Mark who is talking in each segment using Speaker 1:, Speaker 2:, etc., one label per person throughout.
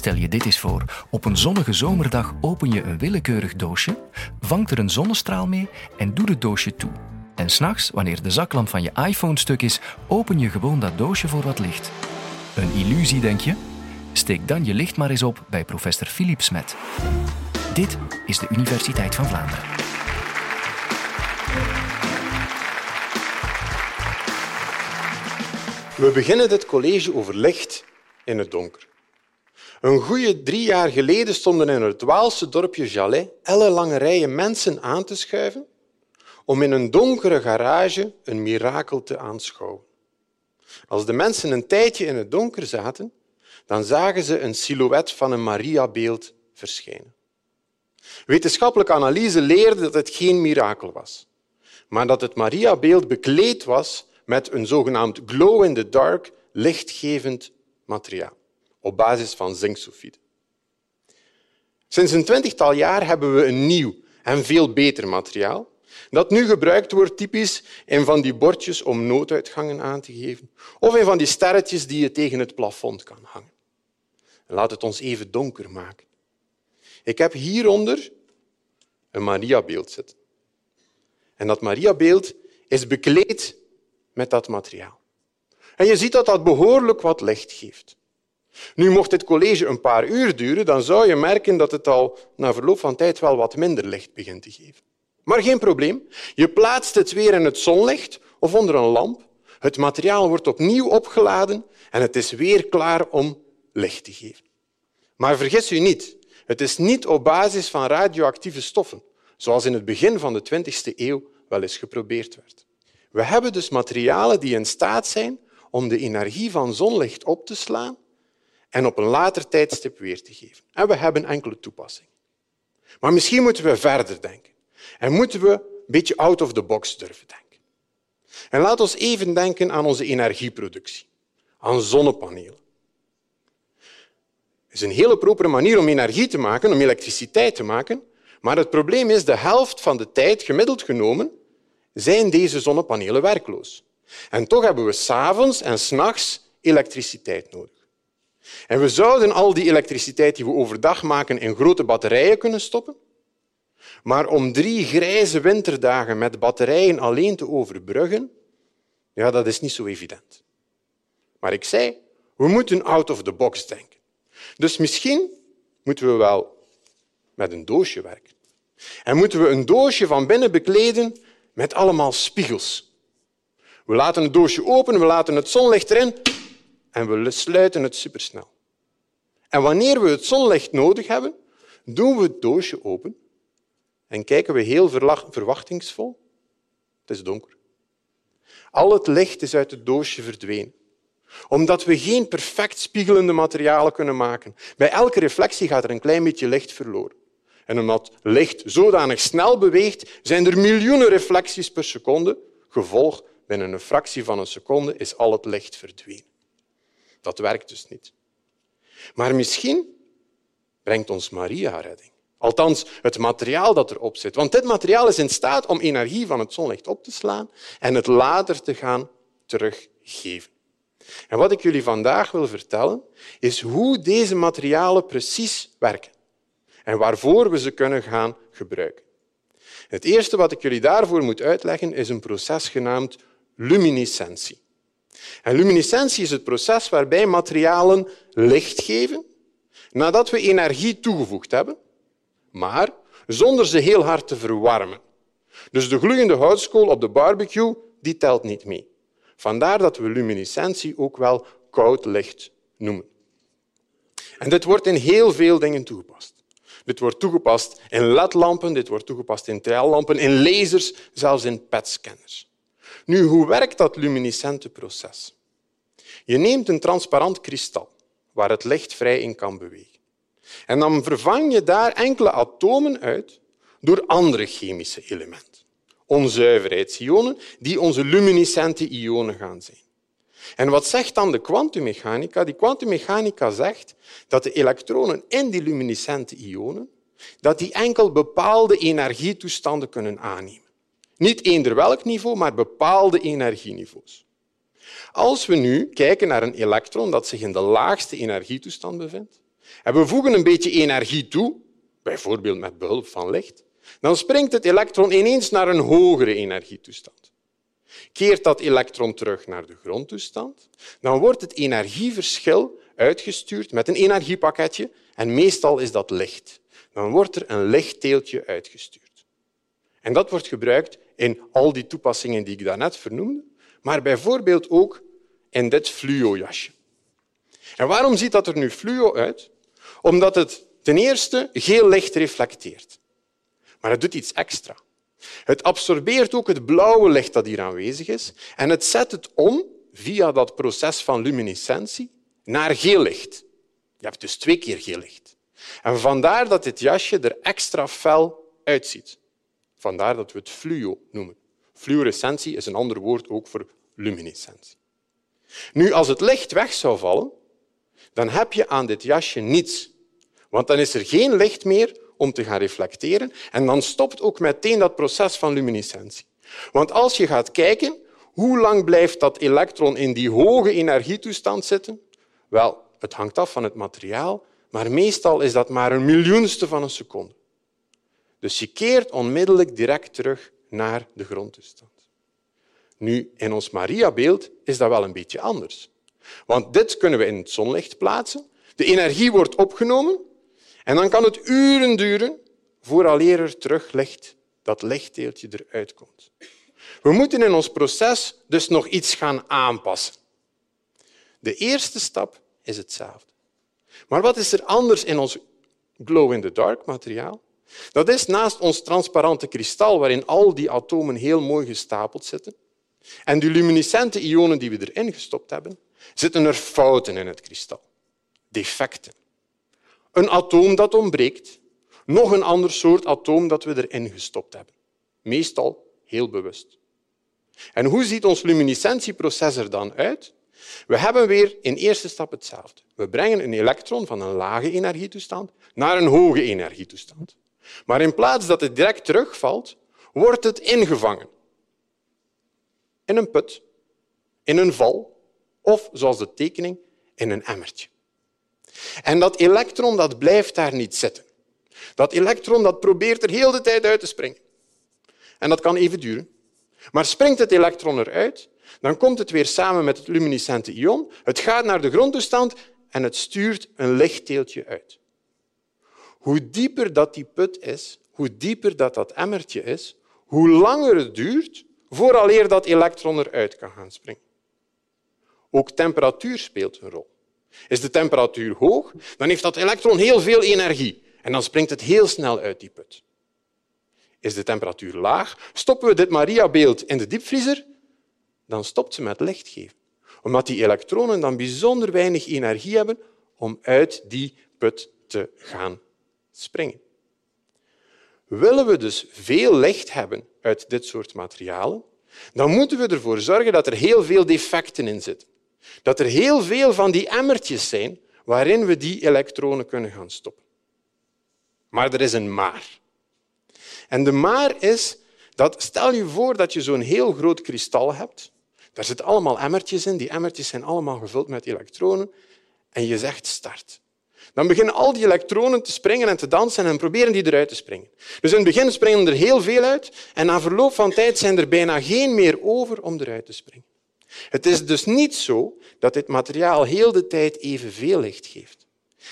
Speaker 1: Stel je dit eens voor. Op een zonnige zomerdag open je een willekeurig doosje, vangt er een zonnestraal mee en doet het doosje toe. En s'nachts, wanneer de zaklamp van je iPhone stuk is, open je gewoon dat doosje voor wat licht. Een illusie, denk je? Steek dan je licht maar eens op bij professor Philippe Smet. Dit is de Universiteit van Vlaanderen.
Speaker 2: We beginnen dit college over licht in het donker. Een goede drie jaar geleden stonden in het Waalse dorpje Jalais ellenlange rijen mensen aan te schuiven om in een donkere garage een mirakel te aanschouwen. Als de mensen een tijdje in het donker zaten, dan zagen ze een silhouet van een Mariabeeld verschijnen. Wetenschappelijke analyse leerde dat het geen mirakel was, maar dat het Mariabeeld bekleed was met een zogenaamd glow-in-the-dark lichtgevend materiaal op basis van zinksulfide. Sinds een twintigtal jaar hebben we een nieuw en veel beter materiaal dat nu gebruikt wordt typisch in van die bordjes om nooduitgangen aan te geven of in van die sterretjes die je tegen het plafond kan hangen. Laat het ons even donker maken. Ik heb hieronder een Mariabeeld zitten. En dat Mariabeeld is bekleed met dat materiaal. En je ziet dat dat behoorlijk wat licht geeft. Nu, mocht dit college een paar uur duren, dan zou je merken dat het al na verloop van tijd wel wat minder licht begint te geven. Maar geen probleem. Je plaatst het weer in het zonlicht of onder een lamp. Het materiaal wordt opnieuw opgeladen en het is weer klaar om licht te geven. Maar vergis u niet, het is niet op basis van radioactieve stoffen, zoals in het begin van de 20e eeuw wel eens geprobeerd werd. We hebben dus materialen die in staat zijn om de energie van zonlicht op te slaan en op een later tijdstip weer te geven. En we hebben enkele toepassingen. Maar misschien moeten we verder denken. En moeten we een beetje out of the box durven denken. En laat ons even denken aan onze energieproductie, aan zonnepanelen. Het is een hele propere manier om energie te maken, om elektriciteit te maken, maar het probleem is de helft van de tijd, gemiddeld genomen, zijn deze zonnepanelen werkloos. En toch hebben we s'avonds en s'nachts elektriciteit nodig. En we zouden al die elektriciteit die we overdag maken in grote batterijen kunnen stoppen, maar om drie grijze winterdagen met batterijen alleen te overbruggen, ja, dat is niet zo evident. Maar ik zei, we moeten out of the box denken. Dus misschien moeten we wel met een doosje werken. En moeten we een doosje van binnen bekleden met allemaal spiegels. We laten het doosje open, we laten het zonlicht erin en we sluiten het supersnel. En wanneer we het zonlicht nodig hebben, doen we het doosje open en kijken we heel verwachtingsvol. Het is donker. Al het licht is uit het doosje verdwenen omdat we geen perfect spiegelende materialen kunnen maken. Bij elke reflectie gaat er een klein beetje licht verloren. En omdat licht zodanig snel beweegt, zijn er miljoenen reflecties per seconde. Gevolg, binnen een fractie van een seconde is al het licht verdwenen. Dat werkt dus niet. Maar misschien brengt ons Maria redding. Althans, het materiaal dat erop zit. Want dit materiaal is in staat om energie van het zonlicht op te slaan en het later te gaan teruggeven. En wat ik jullie vandaag wil vertellen, is hoe deze materialen precies werken en waarvoor we ze kunnen gaan gebruiken. Het eerste wat ik jullie daarvoor moet uitleggen is een proces genaamd luminescentie. En luminescentie is het proces waarbij materialen licht geven nadat we energie toegevoegd hebben, maar zonder ze heel hard te verwarmen. Dus de gloeiende houtskool op de barbecue die telt niet mee. Vandaar dat we luminescentie ook wel koud licht noemen. En dit wordt in heel veel dingen toegepast. Dit wordt toegepast in ledlampen, dit wordt toegepast in TL-lampen, in lasers, zelfs in PET-scanners. Nu, hoe werkt dat luminescente proces? Je neemt een transparant kristal waar het licht vrij in kan bewegen. En dan vervang je daar enkele atomen uit door andere chemische elementen onzuiverheidsionen, die onze luminescente ionen gaan zijn. En wat zegt dan de kwantummechanica? Die kwantummechanica zegt dat de elektronen in die luminescente ionen dat die enkel bepaalde energietoestanden kunnen aannemen. Niet eender welk niveau, maar bepaalde energieniveaus. Als we nu kijken naar een elektron dat zich in de laagste energietoestand bevindt, en we voegen een beetje energie toe, bijvoorbeeld met behulp van licht, dan springt het elektron ineens naar een hogere energietoestand. Keert dat elektron terug naar de grondtoestand, dan wordt het energieverschil uitgestuurd met een energiepakketje en meestal is dat licht. Dan wordt er een lichtteeltje uitgestuurd. En dat wordt gebruikt in al die toepassingen die ik daarnet vernoemde, maar bijvoorbeeld ook in dit fluo-jasje. En waarom ziet dat er nu fluo uit? Omdat het ten eerste geel licht reflecteert. Maar het doet iets extra. Het absorbeert ook het blauwe licht dat hier aanwezig is en het zet het om via dat proces van luminescentie naar geel licht. Je hebt dus twee keer geel licht. En vandaar dat dit jasje er extra fel uitziet. Vandaar dat we het fluo noemen. Fluorescentie is een ander woord ook voor luminescentie. Nu, als het licht weg zou vallen, dan heb je aan dit jasje niets. Want dan is er geen licht meer om te gaan reflecteren en dan stopt ook meteen dat proces van luminescentie. Want als je gaat kijken, hoe lang blijft dat elektron in die hoge energietoestand zitten? Wel, het hangt af van het materiaal, maar meestal is dat maar een miljoenste van een seconde. Dus je keert onmiddellijk direct terug naar de grondtoestand. Nu, in ons Maria-beeld is dat wel een beetje anders. Want dit kunnen we in het zonlicht plaatsen. De energie wordt opgenomen en dan kan het uren duren vooraleer er terug licht, dat lichtdeeltje eruit komt. We moeten in ons proces dus nog iets gaan aanpassen. De eerste stap is hetzelfde. Maar wat is er anders in ons glow-in-the-dark materiaal? Dat is naast ons transparante kristal, waarin al die atomen heel mooi gestapeld zitten, en die luminescente ionen die we erin gestopt hebben, zitten er fouten in het kristal, defecten. Een atoom dat ontbreekt, nog een ander soort atoom dat we erin gestopt hebben. Meestal heel bewust. En hoe ziet ons luminescentieproces er dan uit? We hebben weer in eerste stap hetzelfde. We brengen een elektron van een lage energietoestand naar een hoge energietoestand. Maar in plaats dat het direct terugvalt, wordt het ingevangen. In een put, in een val of, zoals de tekening, in een emmertje. En dat elektron dat blijft daar niet zitten. Dat elektron dat probeert er heel de tijd uit te springen. En dat kan even duren. Maar springt het elektron eruit, dan komt het weer samen met het luminescente ion. Het gaat naar de grondtoestand en het stuurt een lichtdeeltje uit. Hoe dieper dat die put is, hoe dieper dat dat emmertje is, hoe langer het duurt vooraleer dat elektron eruit kan gaan springen. Ook temperatuur speelt een rol. Is de temperatuur hoog, dan heeft dat elektron heel veel energie en dan springt het heel snel uit die put. Is de temperatuur laag, stoppen we dit Maria-beeld in de diepvriezer, dan stopt ze met licht geven. Omdat die elektronen dan bijzonder weinig energie hebben om uit die put te gaan springen. Willen we dus veel licht hebben uit dit soort materialen, dan moeten we ervoor zorgen dat er heel veel defecten in zitten. Dat er heel veel van die emmertjes zijn waarin we die elektronen kunnen gaan stoppen. Maar er is een maar. En de maar is dat, stel je voor dat je zo'n heel groot kristal hebt. Daar zitten allemaal emmertjes in. Die emmertjes zijn allemaal gevuld met elektronen. En je zegt start. Dan beginnen al die elektronen te springen en te dansen en proberen die eruit te springen. Dus in het begin springen er heel veel uit en na verloop van tijd zijn er bijna geen meer over om eruit te springen. Het is dus niet zo dat dit materiaal heel de tijd evenveel licht geeft.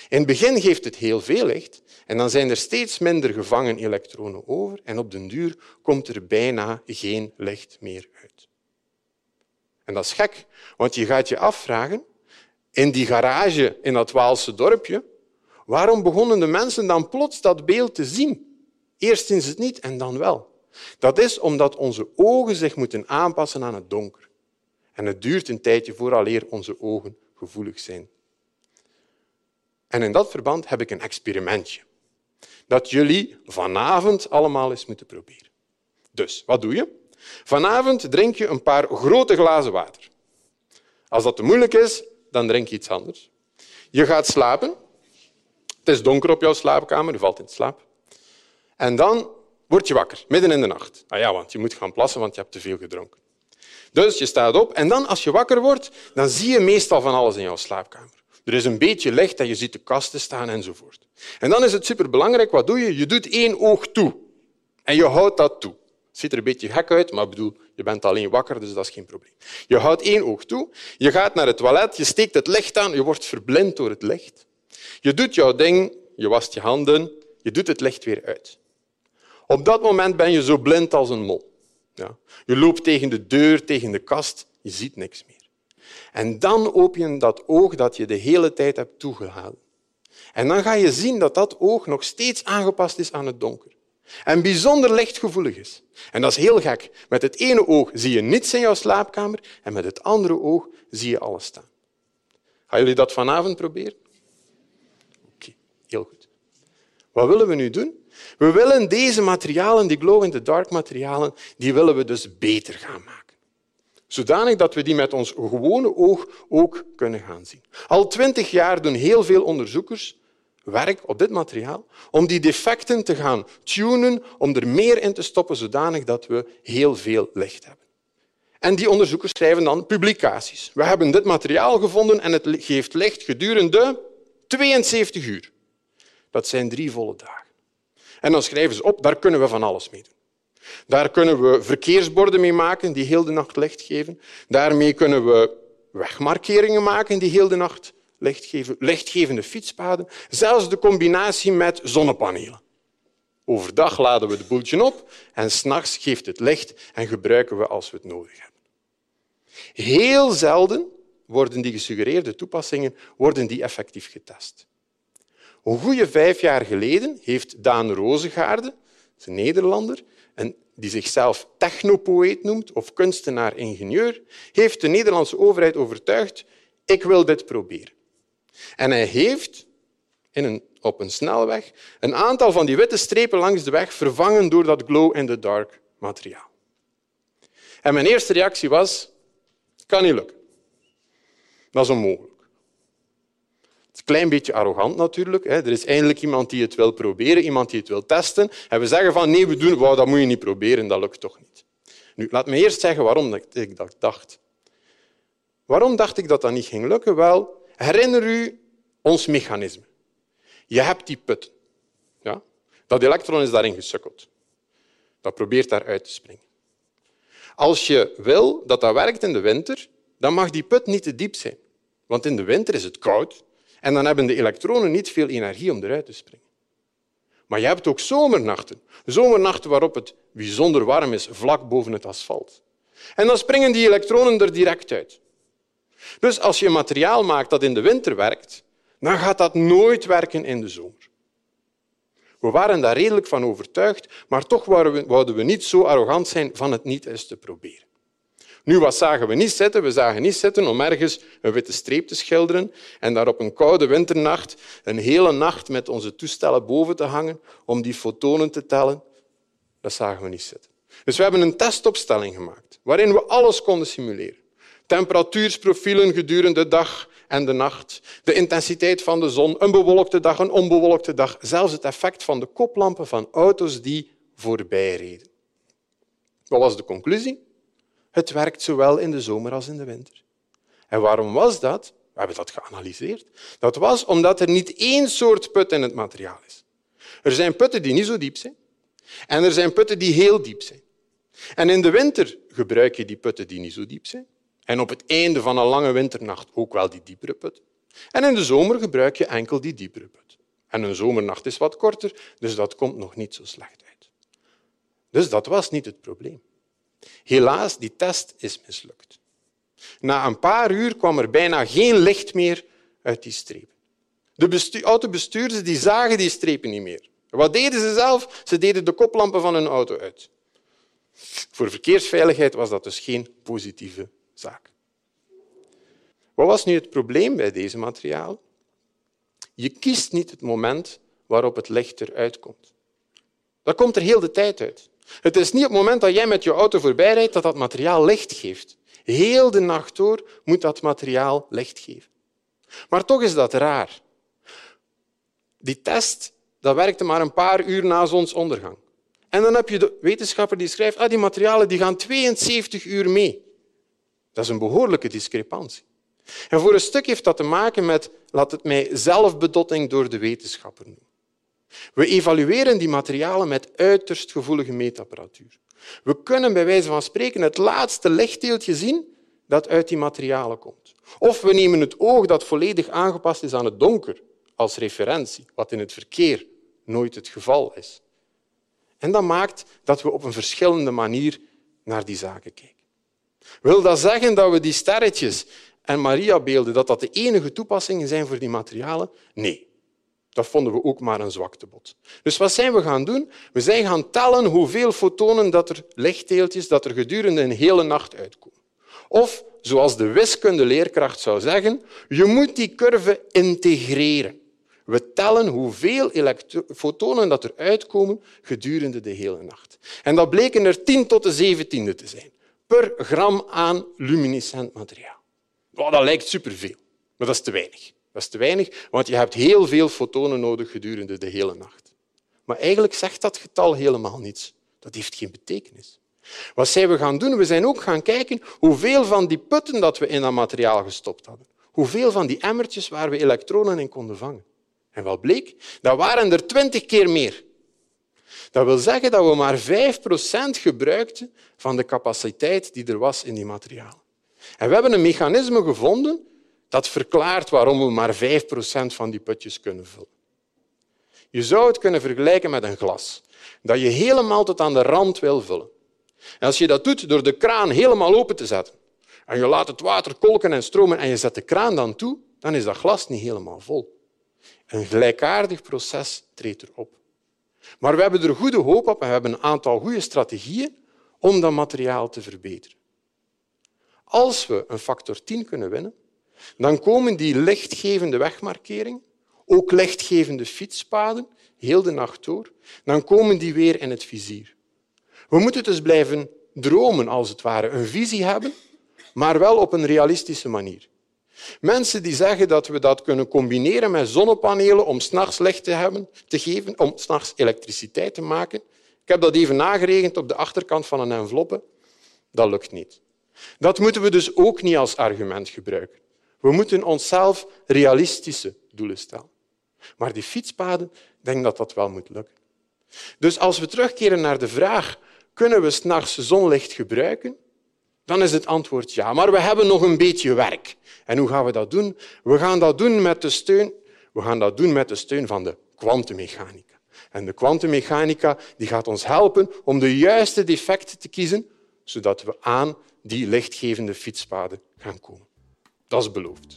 Speaker 2: In het begin geeft het heel veel licht en dan zijn er steeds minder gevangen elektronen over en op den duur komt er bijna geen licht meer uit. En dat is gek, want je gaat je afvragen, in die garage in dat Waalse dorpje, waarom begonnen de mensen dan plots dat beeld te zien? Eerst zien ze het niet en dan wel. Dat is omdat onze ogen zich moeten aanpassen aan het donker. En het duurt een tijdje vooraleer onze ogen gevoelig zijn. En in dat verband heb ik een experimentje dat jullie vanavond allemaal eens moeten proberen. Dus, wat doe je? Vanavond drink je een paar grote glazen water. Als dat te moeilijk is, dan drink je iets anders. Je gaat slapen. Het is donker op jouw slaapkamer, je valt in slaap. En dan word je wakker, midden in de nacht. Ah ja, want je moet gaan plassen, want je hebt te veel gedronken. Dus je staat op en dan, als je wakker wordt, dan zie je meestal van alles in jouw slaapkamer. Er is een beetje licht en je ziet de kasten staan enzovoort. En dan is het superbelangrijk, wat doe je? Je doet één oog toe. En je houdt dat toe. Het ziet er een beetje gek uit, maar bedoel, je bent alleen wakker, dus dat is geen probleem. Je houdt één oog toe, je gaat naar het toilet, je steekt het licht aan, je wordt verblind door het licht. Je doet jouw ding, je wast je handen, je doet het licht weer uit. Op dat moment ben je zo blind als een mol. Ja. Je loopt tegen de deur, tegen de kast, je ziet niks meer. En dan open je dat oog dat je de hele tijd hebt toegehouden. En dan ga je zien dat dat oog nog steeds aangepast is aan het donker. En bijzonder lichtgevoelig is. En dat is heel gek. Met het ene oog zie je niets in jouw slaapkamer en met het andere oog zie je alles staan. Gaan jullie dat vanavond proberen? Oké, heel goed. Wat willen we nu doen? We willen deze materialen, die glow-in-the-dark materialen, die willen we dus beter gaan maken zodanig dat we die met ons gewone oog ook kunnen gaan zien. Al twintig jaar doen heel veel onderzoekers werk op dit materiaal om die defecten te gaan tunen, om er meer in te stoppen, zodanig dat we heel veel licht hebben. En die onderzoekers schrijven dan publicaties. We hebben dit materiaal gevonden en het geeft licht gedurende 72 uur. Dat zijn drie volle dagen. En dan schrijven ze op, daar kunnen we van alles mee doen. Daar kunnen we verkeersborden mee maken die heel de nacht licht geven. Daarmee kunnen we wegmarkeringen maken die heel de nacht lichtgevende fietspaden. Zelfs de combinatie met zonnepanelen. Overdag laden we de boeltje op en s'nachts geeft het licht en gebruiken we als we het nodig hebben. Heel zelden worden die gesuggereerde toepassingen worden die effectief getest. Een goede vijf jaar geleden heeft Daan Rozengaarde, een Nederlander, en die zichzelf technopoëet noemt of kunstenaar-ingenieur, heeft de Nederlandse overheid overtuigd ik wil dit proberen. En hij heeft in een, op een snelweg een aantal van die witte strepen langs de weg vervangen door dat glow-in-the-dark materiaal. En mijn eerste reactie was, kan niet lukken. Dat is onmogelijk. Het is een klein beetje arrogant natuurlijk. Er is eindelijk iemand die het wil proberen, iemand die het wil testen. En we zeggen van nee, we doen, wow, dat moet je niet proberen, dat lukt toch niet. Nu, laat me eerst zeggen waarom ik dat dacht. Waarom dacht ik dat dat niet ging lukken? Wel, herinner u ons mechanisme. Je hebt die put. Ja? Dat elektron is daarin gesukkeld. Dat probeert daaruit te springen. Als je wil dat dat werkt in de winter, dan mag die put niet te diep zijn. Want in de winter is het koud en dan hebben de elektronen niet veel energie om eruit te springen. Maar je hebt ook zomernachten. Zomernachten waarop het bijzonder warm is, vlak boven het asfalt. En dan springen die elektronen er direct uit. Dus als je een materiaal maakt dat in de winter werkt, dan gaat dat nooit werken in de zomer. We waren daar redelijk van overtuigd, maar toch wouden we niet zo arrogant zijn van het niet eens te proberen. Nu, wat zagen we niet zitten? We zagen niet zitten om ergens een witte streep te schilderen en daar op een koude winternacht een hele nacht met onze toestellen boven te hangen om die fotonen te tellen. Dat zagen we niet zitten. Dus we hebben een testopstelling gemaakt waarin we alles konden simuleren. Temperatuursprofielen gedurende de dag en de nacht, de intensiteit van de zon, een bewolkte dag, een onbewolkte dag, zelfs het effect van de koplampen van auto's die voorbij reden. Wat was de conclusie? Het werkt zowel in de zomer als in de winter. En waarom was dat? We hebben dat geanalyseerd. Dat was omdat er niet één soort put in het materiaal is. Er zijn putten die niet zo diep zijn en er zijn putten die heel diep zijn. En in de winter gebruik je die putten die niet zo diep zijn. En op het einde van een lange winternacht ook wel die diepere put. En in de zomer gebruik je enkel die diepere put. En een zomernacht is wat korter, dus dat komt nog niet zo slecht uit. Dus dat was niet het probleem. Helaas, die test is mislukt. Na een paar uur kwam er bijna geen licht meer uit die strepen. De autobestuurders die zagen die strepen niet meer. Wat deden ze zelf? Ze deden de koplampen van hun auto uit. Voor verkeersveiligheid was dat dus geen positieve Wat was nu het probleem bij deze materiaal? Je kiest niet het moment waarop het licht eruit komt. Dat komt er heel de tijd uit. Het is niet op het moment dat jij met je auto voorbij rijdt dat dat materiaal licht geeft. Heel de nacht door moet dat materiaal licht geven. Maar toch is dat raar. Die test dat werkte maar een paar uur na zonsondergang. En dan heb je de wetenschapper die schrijft ah, die materialen die gaan 72 uur mee. Dat is een behoorlijke discrepantie. En voor een stuk heeft dat te maken met, laat het mij, zelfbedotting door de wetenschapper noemen. We evalueren die materialen met uiterst gevoelige meetapparatuur. We kunnen bij wijze van spreken het laatste lichtdeeltje zien dat uit die materialen komt. Of we nemen het oog dat volledig aangepast is aan het donker als referentie, wat in het verkeer nooit het geval is. En dat maakt dat we op een verschillende manier naar die zaken kijken. Wil dat zeggen dat we die sterretjes en Mariabeelden dat dat de enige toepassingen zijn voor die materialen? Nee. Dat vonden we ook maar een zwaktebod. Dus wat zijn we gaan doen? We zijn gaan tellen hoeveel fotonen dat er lichtdeeltjes dat er gedurende een hele nacht uitkomen. Of, zoals de wiskundeleerkracht zou zeggen, je moet die curve integreren. We tellen hoeveel fotonen dat er uitkomen gedurende de hele nacht. En dat bleken er 10 tot de zeventiende te zijn, per gram aan luminescent materiaal. Oh, dat lijkt superveel, maar dat is te weinig. Dat is te weinig, want je hebt heel veel fotonen nodig gedurende de hele nacht. Maar eigenlijk zegt dat getal helemaal niets. Dat heeft geen betekenis. Wat zijn we gaan doen? We zijn ook gaan kijken hoeveel van die putten dat we in dat materiaal gestopt hadden. Hoeveel van die emmertjes waar we elektronen in konden vangen. En wat bleek? Dat waren er twintig keer meer. Dat wil zeggen dat we maar 5% gebruikten van de capaciteit die er was in die materialen. En we hebben een mechanisme gevonden dat verklaart waarom we maar 5% van die putjes kunnen vullen. Je zou het kunnen vergelijken met een glas dat je helemaal tot aan de rand wil vullen. En als je dat doet door de kraan helemaal open te zetten en je laat het water kolken en stromen en je zet de kraan dan toe, dan is dat glas niet helemaal vol. Een gelijkaardig proces treedt erop. Maar we hebben er goede hoop op en we hebben een aantal goede strategieën om dat materiaal te verbeteren. Als we een factor 10 kunnen winnen, dan komen die lichtgevende wegmarkeringen, ook lichtgevende fietspaden, heel de nacht door, dan komen die weer in het vizier. We moeten dus blijven dromen, als het ware, een visie hebben, maar wel op een realistische manier. Mensen die zeggen dat we dat kunnen combineren met zonnepanelen om s'nachts licht te, hebben, te geven, om s'nachts elektriciteit te maken. Ik heb dat even nageregend op de achterkant van een enveloppe. Dat lukt niet. Dat moeten we dus ook niet als argument gebruiken. We moeten onszelf realistische doelen stellen. Maar die fietspaden, denk dat dat wel moet lukken. Dus als we terugkeren naar de vraag kunnen we s'nachts zonlicht gebruiken, dan is het antwoord ja. Maar we hebben nog een beetje werk. En hoe gaan we dat doen? We gaan dat doen met de steun, we gaan dat doen met de steun van de kwantummechanica. En de kwantummechanica gaat ons helpen om de juiste defecten te kiezen, zodat we aan die lichtgevende fietspaden gaan komen. Dat is beloofd.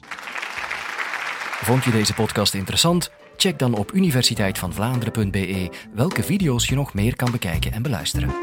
Speaker 1: Vond je deze podcast interessant? Check dan op universiteitvanvlaanderen.be welke video's je nog meer kan bekijken en beluisteren.